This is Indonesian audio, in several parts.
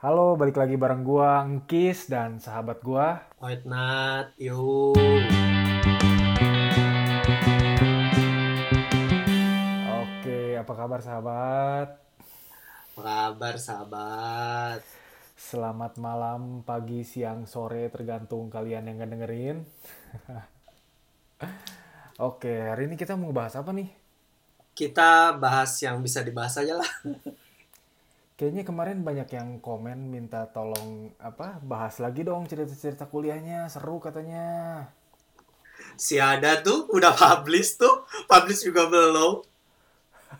Halo, balik lagi bareng gua Ngkis dan sahabat gua. White Nut, yo. Oke, apa kabar sahabat? Apa kabar sahabat? Selamat malam, pagi, siang, sore, tergantung kalian yang ngedengerin. Oke, hari ini kita mau bahas apa nih? Kita bahas yang bisa dibahas aja lah. Kayaknya kemarin banyak yang komen minta tolong apa bahas lagi dong cerita-cerita kuliahnya seru katanya. Si ada tuh udah publish tuh, publish juga belum.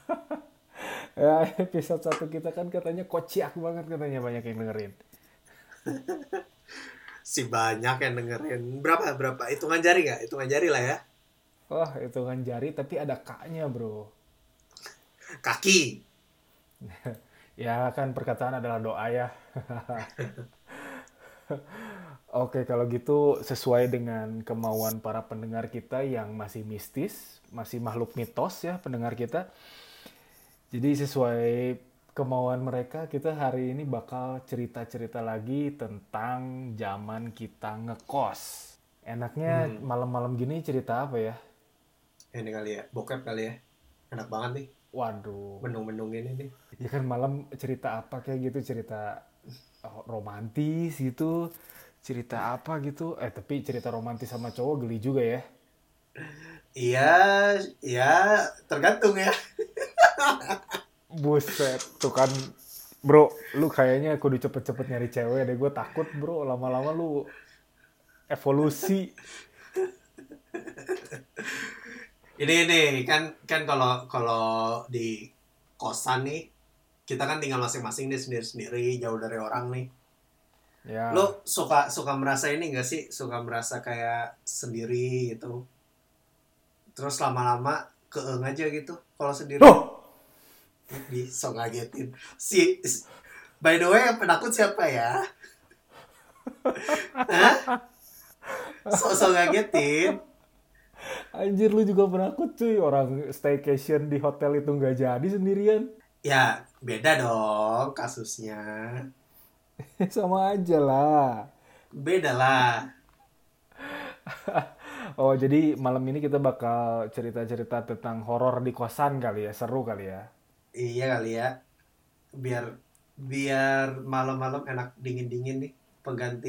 Ya episode satu kita kan katanya kociak banget katanya banyak yang dengerin. Si banyak yang dengerin. Berapa berapa? Hitungan jari nggak? Hitungan jari lah ya. Wah hitungan jari tapi ada kaknya bro. Kaki. Ya kan perkataan adalah doa ya. Oke kalau gitu sesuai dengan kemauan para pendengar kita yang masih mistis, masih makhluk mitos ya pendengar kita. Jadi sesuai kemauan mereka kita hari ini bakal cerita-cerita lagi tentang zaman kita ngekos. Enaknya malam-malam gini cerita apa ya? Ini kali ya, bokep kali ya. Enak banget nih, Waduh. mendung-mendung ini nih. Ya kan malam cerita apa kayak gitu cerita oh, romantis gitu cerita apa gitu eh tapi cerita romantis sama cowok geli juga ya Iya, ya tergantung ya. buset tuh kan bro lu kayaknya kudu cepet-cepet nyari cewek deh gue takut bro lama-lama lu evolusi Ini nih kan kan kalau kalau di kosan nih kita kan tinggal masing-masing nih sendiri-sendiri jauh dari orang nih. ya Lo suka suka merasa ini gak sih? Suka merasa kayak sendiri gitu. Terus lama-lama keeng aja gitu kalau sendiri. Loh! Bisa ngagetin. Si si- By the way, yang penakut siapa ya? Hah? Sok-sok ngagetin. Anjir lu juga penakut cuy orang staycation di hotel itu nggak jadi sendirian Ya, beda dong kasusnya. sama aja lah Beda lah. oh jadi malam ini kita bakal cerita-cerita tentang horor di kosan kali ya seru kali ya Iya kali ya. Biar biar malam-malam enak dingin-dingin nih. Pengganti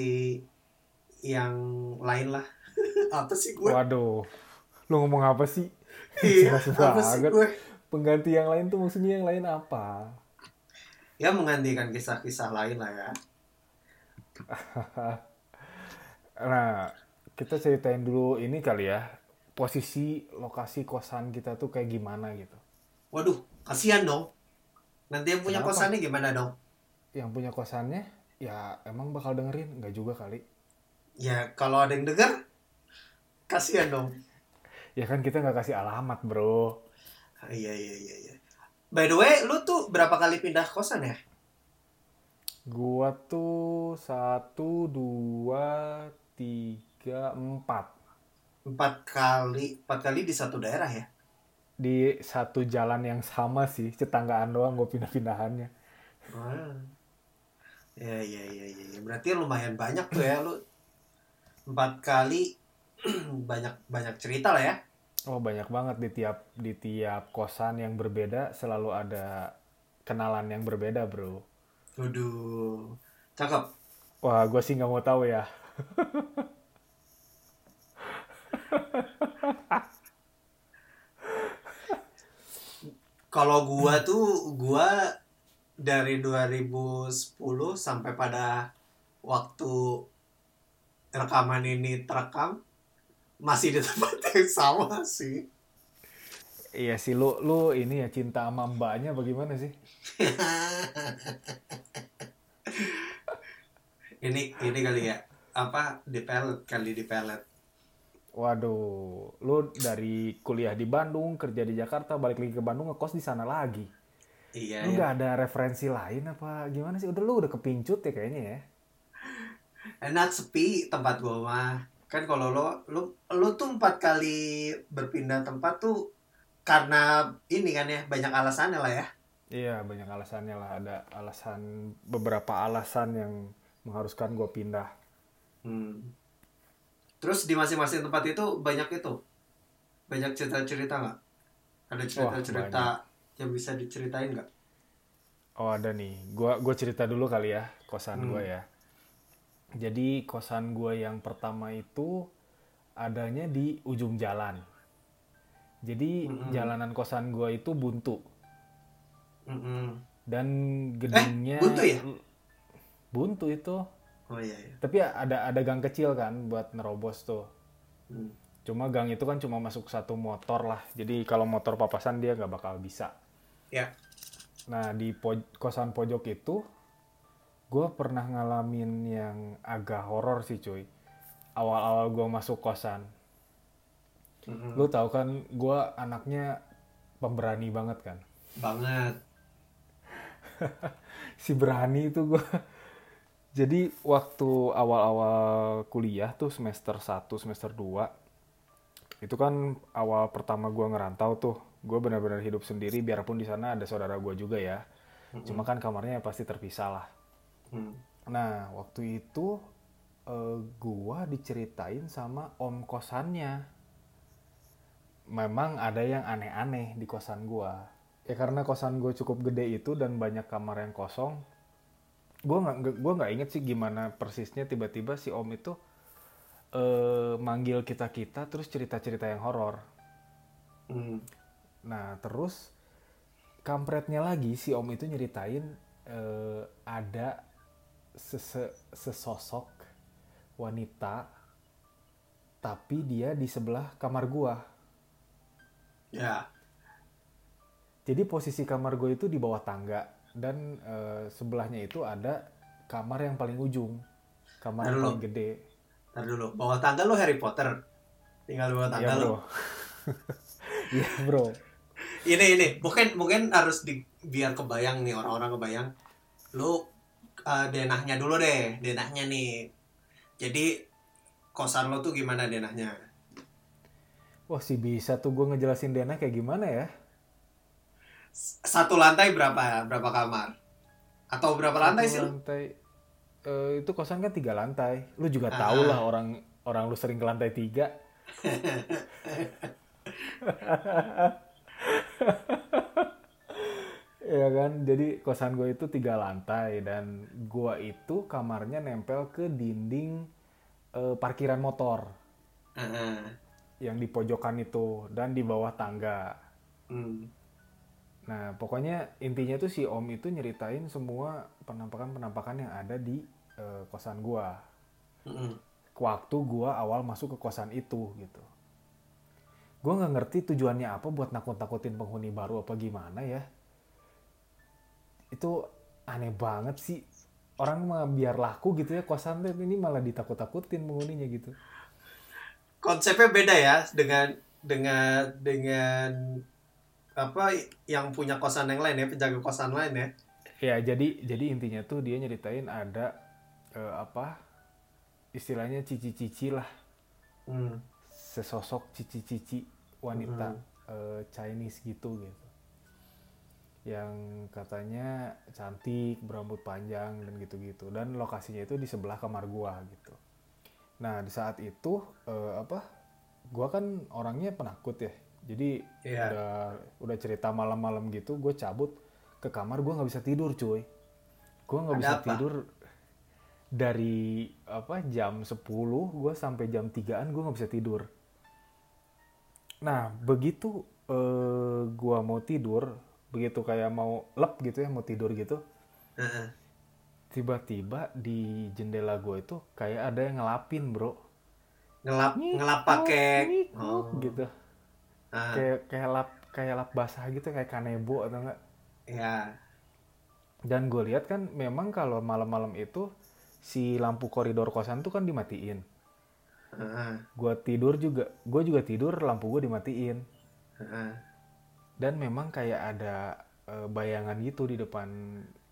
yang lain lah. Apa sih gue? Waduh, lu ngomong apa sih? Iya, apa sih gue? Pengganti yang lain tuh maksudnya yang lain apa? Ya menggantikan kisah-kisah lain lah ya. Nah, kita ceritain dulu ini kali ya, posisi lokasi kosan kita tuh kayak gimana gitu. Waduh, kasihan dong. Nanti yang punya Kenapa? kosannya gimana dong? Yang punya kosannya, ya emang bakal dengerin, nggak juga kali. Ya kalau ada yang denger, kasihan dong. Ya kan kita nggak kasih alamat bro. Ah, Iya iya iya iya. By the way, lu tuh berapa kali pindah kosan ya? Gua tuh satu, dua, tiga, empat. Empat kali, empat kali di satu daerah ya? Di satu jalan yang sama sih, tetanggaan doang gue pindah-pindahannya. Wah. Ya, ya, ya, ya, ya. Berarti lumayan banyak tuh ya lu. Empat kali banyak banyak cerita lah ya. Oh banyak banget di tiap di tiap kosan yang berbeda selalu ada kenalan yang berbeda bro. Waduh. Cakep. Wah gue sih nggak mau tahu ya. Kalau gua tuh gua dari 2010 sampai pada waktu rekaman ini terekam masih di tempat yang sama sih. Iya sih lu lu ini ya cinta sama mbaknya bagaimana sih? ini ini kali ya apa di pelet kali di pelet Waduh, lu dari kuliah di Bandung kerja di Jakarta balik lagi ke Bandung ngekos di sana lagi. iya Lu ya. nggak ada referensi lain apa gimana sih? Udah lu udah kepincut ya kayaknya ya. enak sepi tempat gua mah kan kalau lo lo lo tuh empat kali berpindah tempat tuh karena ini kan ya banyak alasannya lah ya Iya banyak alasannya lah ada alasan beberapa alasan yang mengharuskan gue pindah. Hmm. Terus di masing-masing tempat itu banyak itu banyak cerita-cerita nggak? Ada cerita-cerita yang bisa diceritain nggak? Oh ada nih, gue gue cerita dulu kali ya kosan Hmm. gue ya. Jadi kosan gue yang pertama itu adanya di ujung jalan. Jadi Mm-mm. jalanan kosan gue itu buntu Mm-mm. dan gedungnya buntu ya? buntu itu. Oh iya iya. Tapi ada ada gang kecil kan buat nerobos tuh. Hmm. Cuma gang itu kan cuma masuk satu motor lah. Jadi kalau motor papasan dia nggak bakal bisa. Ya. Nah di poj- kosan pojok itu, gue pernah ngalamin yang agak horor sih cuy. Awal-awal gue masuk kosan, Mm-mm. lu tahu kan gue anaknya pemberani banget kan. Banget. Si berani itu gue. Jadi waktu awal-awal kuliah tuh semester 1, semester 2, itu kan awal pertama gue ngerantau tuh. Gue benar-benar hidup sendiri biarpun di sana ada saudara gue juga ya. Cuma kan kamarnya pasti terpisah lah. Hmm. Nah, waktu itu eh, gua diceritain sama om kosannya. Memang ada yang aneh-aneh di kosan gua. Ya karena kosan gue cukup gede itu dan banyak kamar yang kosong. Gua nggak gua nggak inget sih gimana persisnya tiba-tiba si om itu eh, manggil kita-kita terus cerita-cerita yang horor. Hmm. Nah, terus kampretnya lagi si Om itu nyeritain eh, ada sese- sesosok wanita tapi dia di sebelah kamar gua. Ya. Jadi posisi kamar gue itu di bawah tangga dan eh, sebelahnya itu ada kamar yang paling ujung. Kamar yang Aduh, paling gede. Ntar dulu. Bawah tangga lu Harry Potter. Tinggal di bawah Iya, tangga. Bro. Iya, Bro. Ini ini mungkin mungkin harus di biar kebayang nih orang-orang kebayang. Lu eh, denahnya dulu deh, denahnya nih. Jadi kosan lo tuh gimana denahnya? Wah, sih bisa tuh gue ngejelasin Dena kayak gimana ya? Satu lantai berapa berapa kamar? Atau berapa lantai Satu sih lu? lantai eh, itu kosan kan tiga lantai lu juga Ah. tahu lah orang orang lu sering ke lantai tiga ya kan jadi kosan gue itu tiga lantai dan gua itu kamarnya nempel ke dinding eh, parkiran motor Heeh. yang di pojokan itu dan di bawah tangga Hmm. Nah, pokoknya intinya tuh si Om itu nyeritain semua penampakan-penampakan yang ada di eh, kosan gua. Mm-mm. Waktu gua awal masuk ke kosan itu gitu. Gua nggak ngerti tujuannya apa buat nakut-nakutin penghuni baru apa gimana ya. Itu aneh banget sih. Orang mah biar laku gitu ya kosan tuh ini malah ditakut-takutin penghuninya gitu. Konsepnya beda ya dengan dengan dengan apa yang punya kosan yang lain ya, penjaga kosan lain ya. Ya, jadi jadi intinya tuh dia nyeritain ada eh, apa istilahnya cici-cici lah. Hmm. sesosok cici-cici wanita eh, Chinese gitu gitu yang katanya cantik berambut panjang dan gitu-gitu. Dan lokasinya itu di sebelah kamar gua gitu. Nah di saat itu eh, apa gua kan orangnya penakut ya. Jadi Iya. udah udah cerita malam-malam gitu gue cabut ke kamar gua nggak bisa tidur cuy. Gua nggak bisa apa? tidur dari apa jam 10 gue sampai jam 3an gue nggak bisa tidur. Nah begitu eh, gue mau tidur begitu kayak mau lep gitu ya mau tidur gitu Heeh. tiba-tiba di jendela gue itu kayak ada yang ngelapin bro Ngelap Ngikuk, ngelap pakai oh. gitu Ah, kayak kayak lap kayak lap basah gitu kayak kanebo atau enggak ya. dan gue lihat kan memang kalau malam-malam itu si lampu koridor kosan tuh kan dimatiin Heeh. gue tidur juga gue juga tidur lampu gue dimatiin Heeh. Dan memang kayak ada eh, bayangan gitu di depan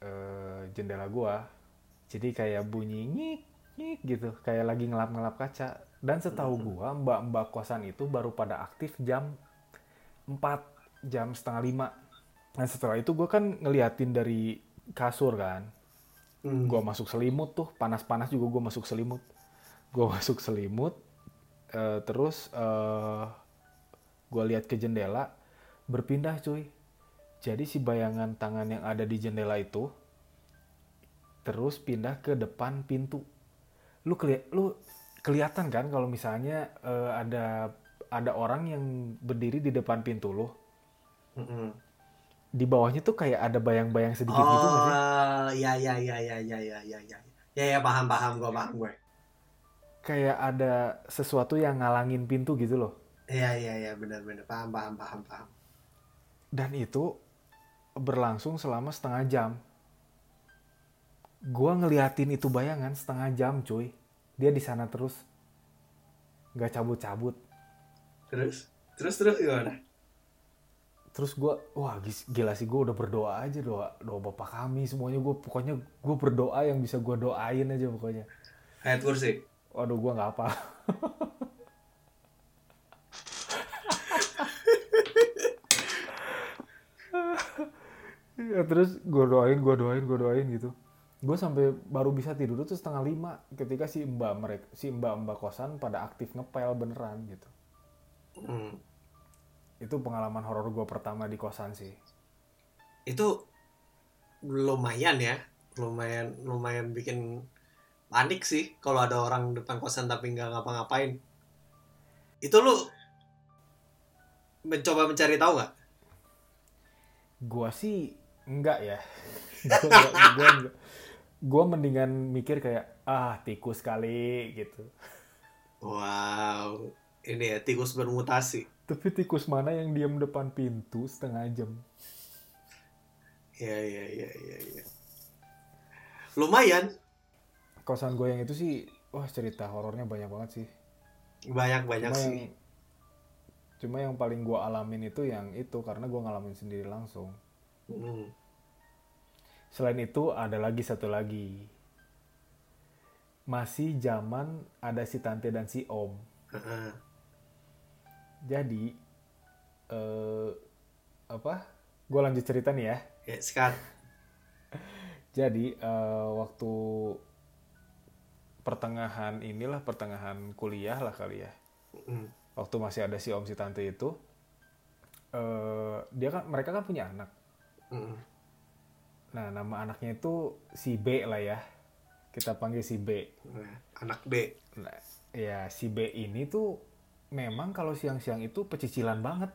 eh, jendela gua. Jadi kayak bunyi nyik nyik gitu. Kayak lagi ngelap-ngelap kaca. Dan setahu gua mbak-mbak kosan itu baru pada aktif jam 4 jam setengah lima. Nah setelah itu gue kan ngeliatin dari kasur kan. Hmm. Gue masuk selimut tuh, panas-panas juga gue masuk selimut. Gue masuk selimut, eh, terus eh gue lihat ke jendela, berpindah cuy. Jadi si bayangan tangan yang ada di jendela itu, terus pindah ke depan pintu. Lu keli lu kelihatan kan kalau misalnya eh, ada ada orang yang berdiri di depan pintu lu. Mm-mm. Di bawahnya tuh kayak ada bayang-bayang sedikit gitu nggak sih? Oh, ya ya ya ya ya ya ya ya. Ya ya paham paham gue paham gue. Kayak ada sesuatu yang ngalangin pintu gitu loh. Iya iya iya benar benar paham paham paham paham. Dan itu berlangsung selama setengah jam. Gua ngeliatin itu bayangan setengah jam cuy. Dia di sana terus. Gak cabut-cabut. Terus terus terus gimana? Terus gua, wah gila sih gue udah berdoa aja doa doa bapak kami semuanya gue pokoknya gue berdoa yang bisa gue doain aja pokoknya. Ayat kursi. Waduh gue nggak apa. ya, terus gue doain, gue doain, gue doain gitu. Gue sampai baru bisa tidur tuh setengah lima ketika si mbak mereka, si mbak mbak kosan pada aktif ngepel beneran gitu. Hmm. Itu pengalaman horor gue pertama di kosan sih. Itu lumayan ya, lumayan lumayan bikin panik sih kalau ada orang depan kosan tapi nggak ngapa-ngapain. Itu lu mencoba mencari tahu nggak? Gua sih enggak ya. Gua mendingan mikir kayak ah tikus kali gitu. Wow, ini ya tikus bermutasi. Tapi tikus mana yang diam depan pintu setengah jam? Ya ya ya ya ya. Lumayan, Kosan gue yang itu sih, wah cerita horornya banyak banget sih. banyak banyak Cuma sih. yang, cuma yang paling gue alamin itu yang itu karena gue ngalamin sendiri langsung. Hmm. Selain itu ada lagi satu lagi. Masih zaman ada si tante dan si om. Jadi eh apa? Gue lanjut cerita nih ya. Ya, sekat. Jadi eh, waktu pertengahan inilah pertengahan kuliah lah kali ya. Waktu masih ada si om si tante itu, eh dia kan mereka kan punya anak. Nah nama anaknya itu si B lah ya. Kita panggil si B. Anak B. Nah, ya si B ini tuh memang kalau siang-siang itu pecicilan banget.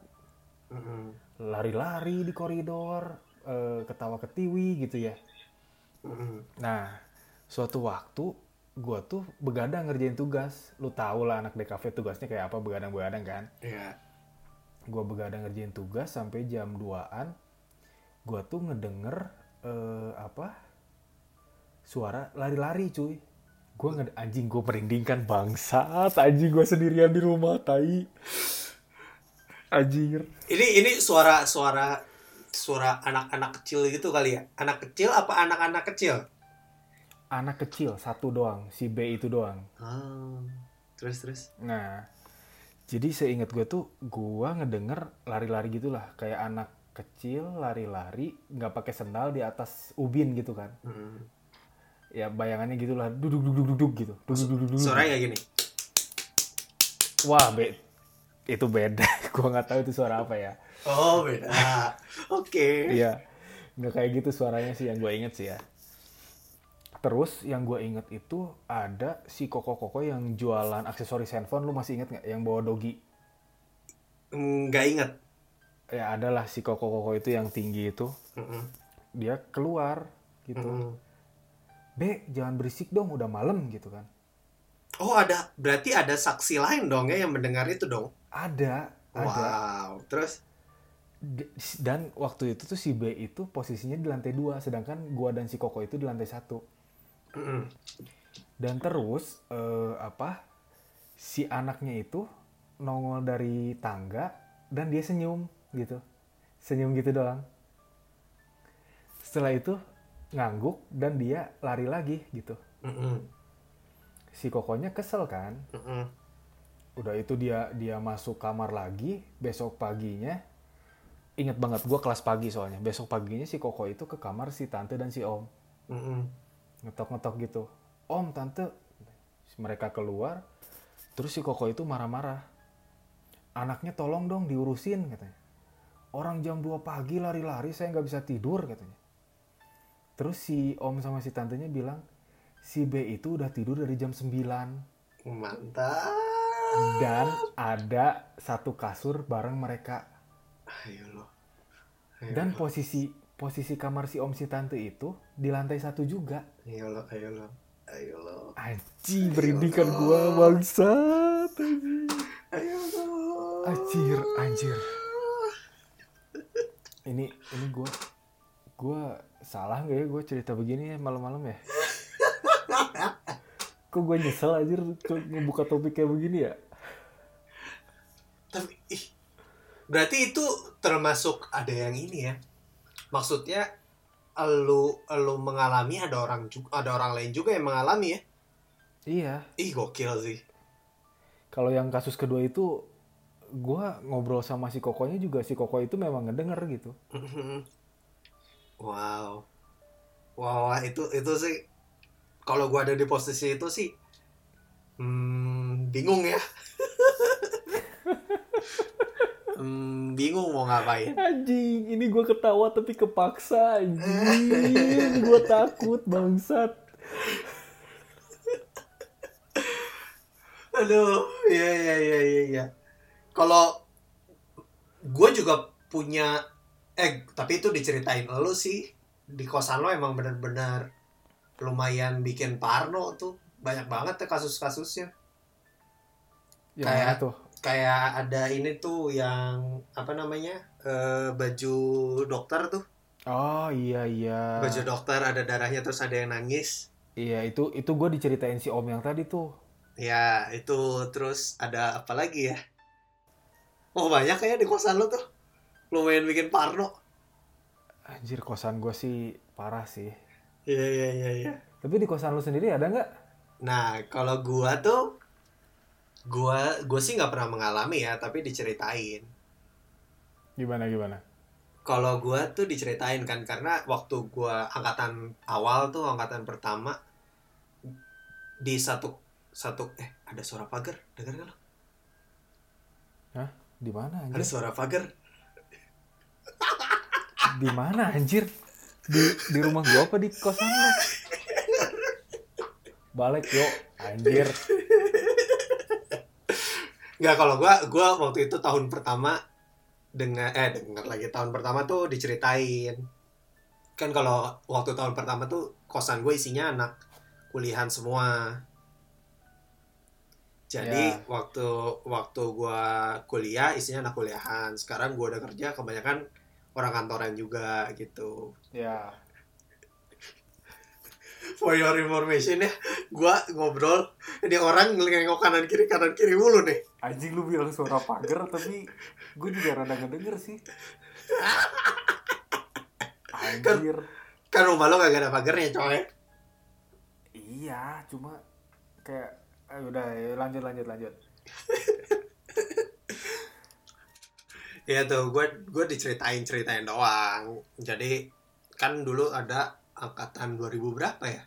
Hmm. Lari-lari di koridor, eh, ketawa ketiwi gitu ya. Hmm. Nah, suatu waktu gue tuh begadang ngerjain tugas. Lu tau lah anak DKV tugasnya kayak apa begadang-begadang kan. Ya. Gue begadang ngerjain tugas sampai jam 2-an. Gue tuh ngedenger eh, apa suara lari-lari cuy. Gue nged anjing gue merindingkan bangsat. Anjing gue sendirian di rumah tai. Anjir. Ini ini suara suara suara anak-anak kecil gitu kali ya? Anak kecil apa anak-anak kecil? Anak kecil satu doang, si B itu doang. Ah. Terus terus. Nah, jadi seingat gue tuh gue ngedenger lari-lari gitulah kayak anak kecil lari-lari nggak pakai sendal di atas ubin gitu kan. Hmm. Ya bayangannya gitulah duduk duduk duduk gitu. Duduk duduk duduk. Suaranya kayak gini. Wah, be itu beda. gue nggak tahu itu suara apa ya. Oh beda. Oke. Iya, nggak kayak gitu suaranya sih yang gue inget sih ya. Terus yang gue inget itu ada si koko-koko yang jualan aksesoris handphone. Lu masih inget nggak? Yang bawa dogi. Nggak inget. Ya adalah si koko-koko itu yang tinggi itu. Mm-mm. Dia keluar gitu. Mm-mm. Be, jangan berisik dong, udah malam gitu kan. Oh ada, berarti ada saksi lain dong ya yang mendengar itu dong. Ada, ada. Wow. Terus? D- Dan waktu itu tuh si B itu posisinya di lantai dua, sedangkan gua dan si Koko itu di lantai satu. Mm-mm. Dan terus eh, apa? Si anaknya itu nongol dari tangga dan dia senyum gitu, senyum gitu doang. Setelah itu ngangguk dan dia lari lagi gitu. Mm-mm. Si Kokonya kesel kan, Mm-mm. udah itu dia dia masuk kamar lagi besok paginya inget banget gue kelas pagi soalnya besok paginya si koko itu ke kamar si tante dan si om Mm-mm. ngetok-ngetok gitu om tante mereka keluar terus si koko itu marah-marah anaknya tolong dong diurusin katanya orang jam 2 pagi lari-lari saya nggak bisa tidur katanya terus si om sama si tantenya bilang si B itu udah tidur dari jam 9 Mantap. dan ada satu kasur bareng mereka Ayo lo. Ayo dan posisi posisi kamar si om si tante itu di lantai satu juga Ayo lo, ayo lo. Ayo lo. Aji berindikan gua anjing. Ayo lo. Anjir, anjir. Ini ini gua gua salah nggak ya gua cerita begini ya malam-malam ya? Kok gua nyesel kok ngebuka topik kayak begini ya? Tapi ih, berarti itu termasuk ada yang ini ya. Maksudnya lu lu mengalami ada orang juga ada orang lain juga yang mengalami ya. Iya. Ih gokil sih. Kalau yang kasus kedua itu gua ngobrol sama si kokonya juga si koko itu memang ngedenger gitu. wow. Wow, itu itu sih kalau gua ada di posisi itu sih hmm, bingung ya. hmm, bingung mau ngapain. Anjing, ini gua ketawa tapi kepaksa anjing. gua takut bangsat. Aduh, iya iya iya iya. Kalau gue juga punya, eh tapi itu diceritain lo sih di kosan lo emang bener-bener lumayan bikin parno tuh banyak banget ya kasus-kasusnya. Yang Kayak- tuh? Kayak ada ini tuh yang apa namanya eh, baju dokter tuh, Oh iya iya. baju dokter ada darahnya terus ada yang nangis. Iya itu itu gue diceritain si om yang tadi tuh. Ya itu terus ada apa lagi ya? Oh banyak kayak di kosan lo tuh, lumayan bikin parno. Anjir kosan gue sih parah sih. Iya iya iya iya. Tapi di kosan lu sendiri ada nggak? Nah kalau gua tuh, gua gua sih nggak pernah mengalami ya, tapi diceritain. Gimana gimana? Kalau gua tuh diceritain kan karena waktu gua angkatan awal tuh angkatan pertama di satu satu eh ada suara pagar, dengar nggak lo? Di mana Ada anjir? suara pagar. Di mana anjir? Di di rumah gua apa di kosan lu? Balik yuk anjir. Nggak kalau gua gua waktu itu tahun pertama dengan eh dengar lagi tahun pertama tuh diceritain kan kalau waktu tahun pertama tuh kosan gue isinya anak kuliahan semua jadi Ya. waktu waktu gua kuliah isinya anak kuliahan sekarang gua udah kerja kebanyakan orang kantoran juga gitu Ya. for your information ya gua ngobrol ini orang ngelengok kanan kiri kanan kiri mulu nih Anjing lu bilang suara pagar tapi gue juga rada ngedenger sih. Anjir. kan rumah lo gak ada pagarnya coy Iya, cuma kayak eh, udah ya, lanjut lanjut lanjut. Ya tuh, gue gue diceritain ceritain doang. Jadi kan dulu ada angkatan 2000 berapa ya?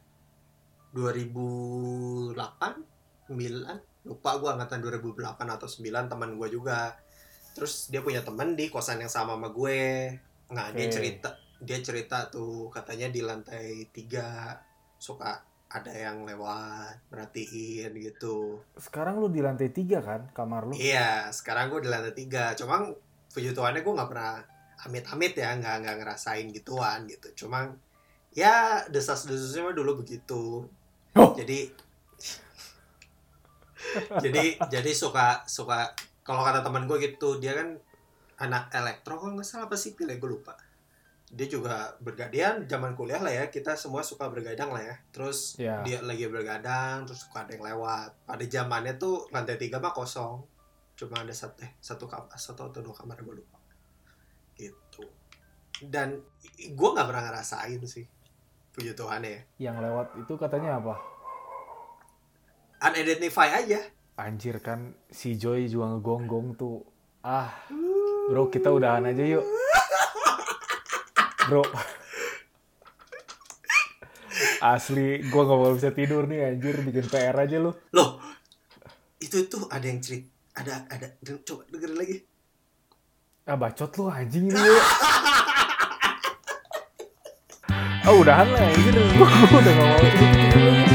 2008, 9, lupa gue angkatan 2008 atau 9 teman gue juga. Terus dia punya teman di kosan yang sama sama gue. Nah dia Oke. cerita dia cerita tuh katanya di lantai tiga suka ada yang lewat merhatiin gitu. Sekarang lu di lantai tiga kan kamar lu? Iya, sekarang gue di lantai tiga. Cuma puji Tuhannya gue nggak pernah amit-amit ya, nggak nggak ngerasain gituan gitu. Cuma ya desas-desusnya mah dulu begitu. Oh. Jadi jadi jadi suka suka kalau kata teman gue gitu dia kan anak elektro kalau nggak salah apa sipil ya gue lupa. Dia juga bergadang zaman kuliah lah ya kita semua suka bergadang lah ya. Terus Ya. dia lagi bergadang terus suka ada yang lewat pada zamannya tuh lantai tiga mah kosong cuma ada satu eh, satu kamar satu atau dua kamar gue lupa gitu dan gue nggak pernah ngerasain sih puji Tuhan ya Yang lewat itu katanya apa? unidentified aja Anjir kan si Joy juga ngegonggong tuh. Ah, bro kita udahan aja yuk. Bro. Asli, gua gak mau bisa tidur nih anjir bikin PR aja lu. Loh, itu tuh ada yang cerit, ada ada coba dengerin lagi. Ah bacot lu anjing ini. Oh udahan lah anjir, gua udah gak mau.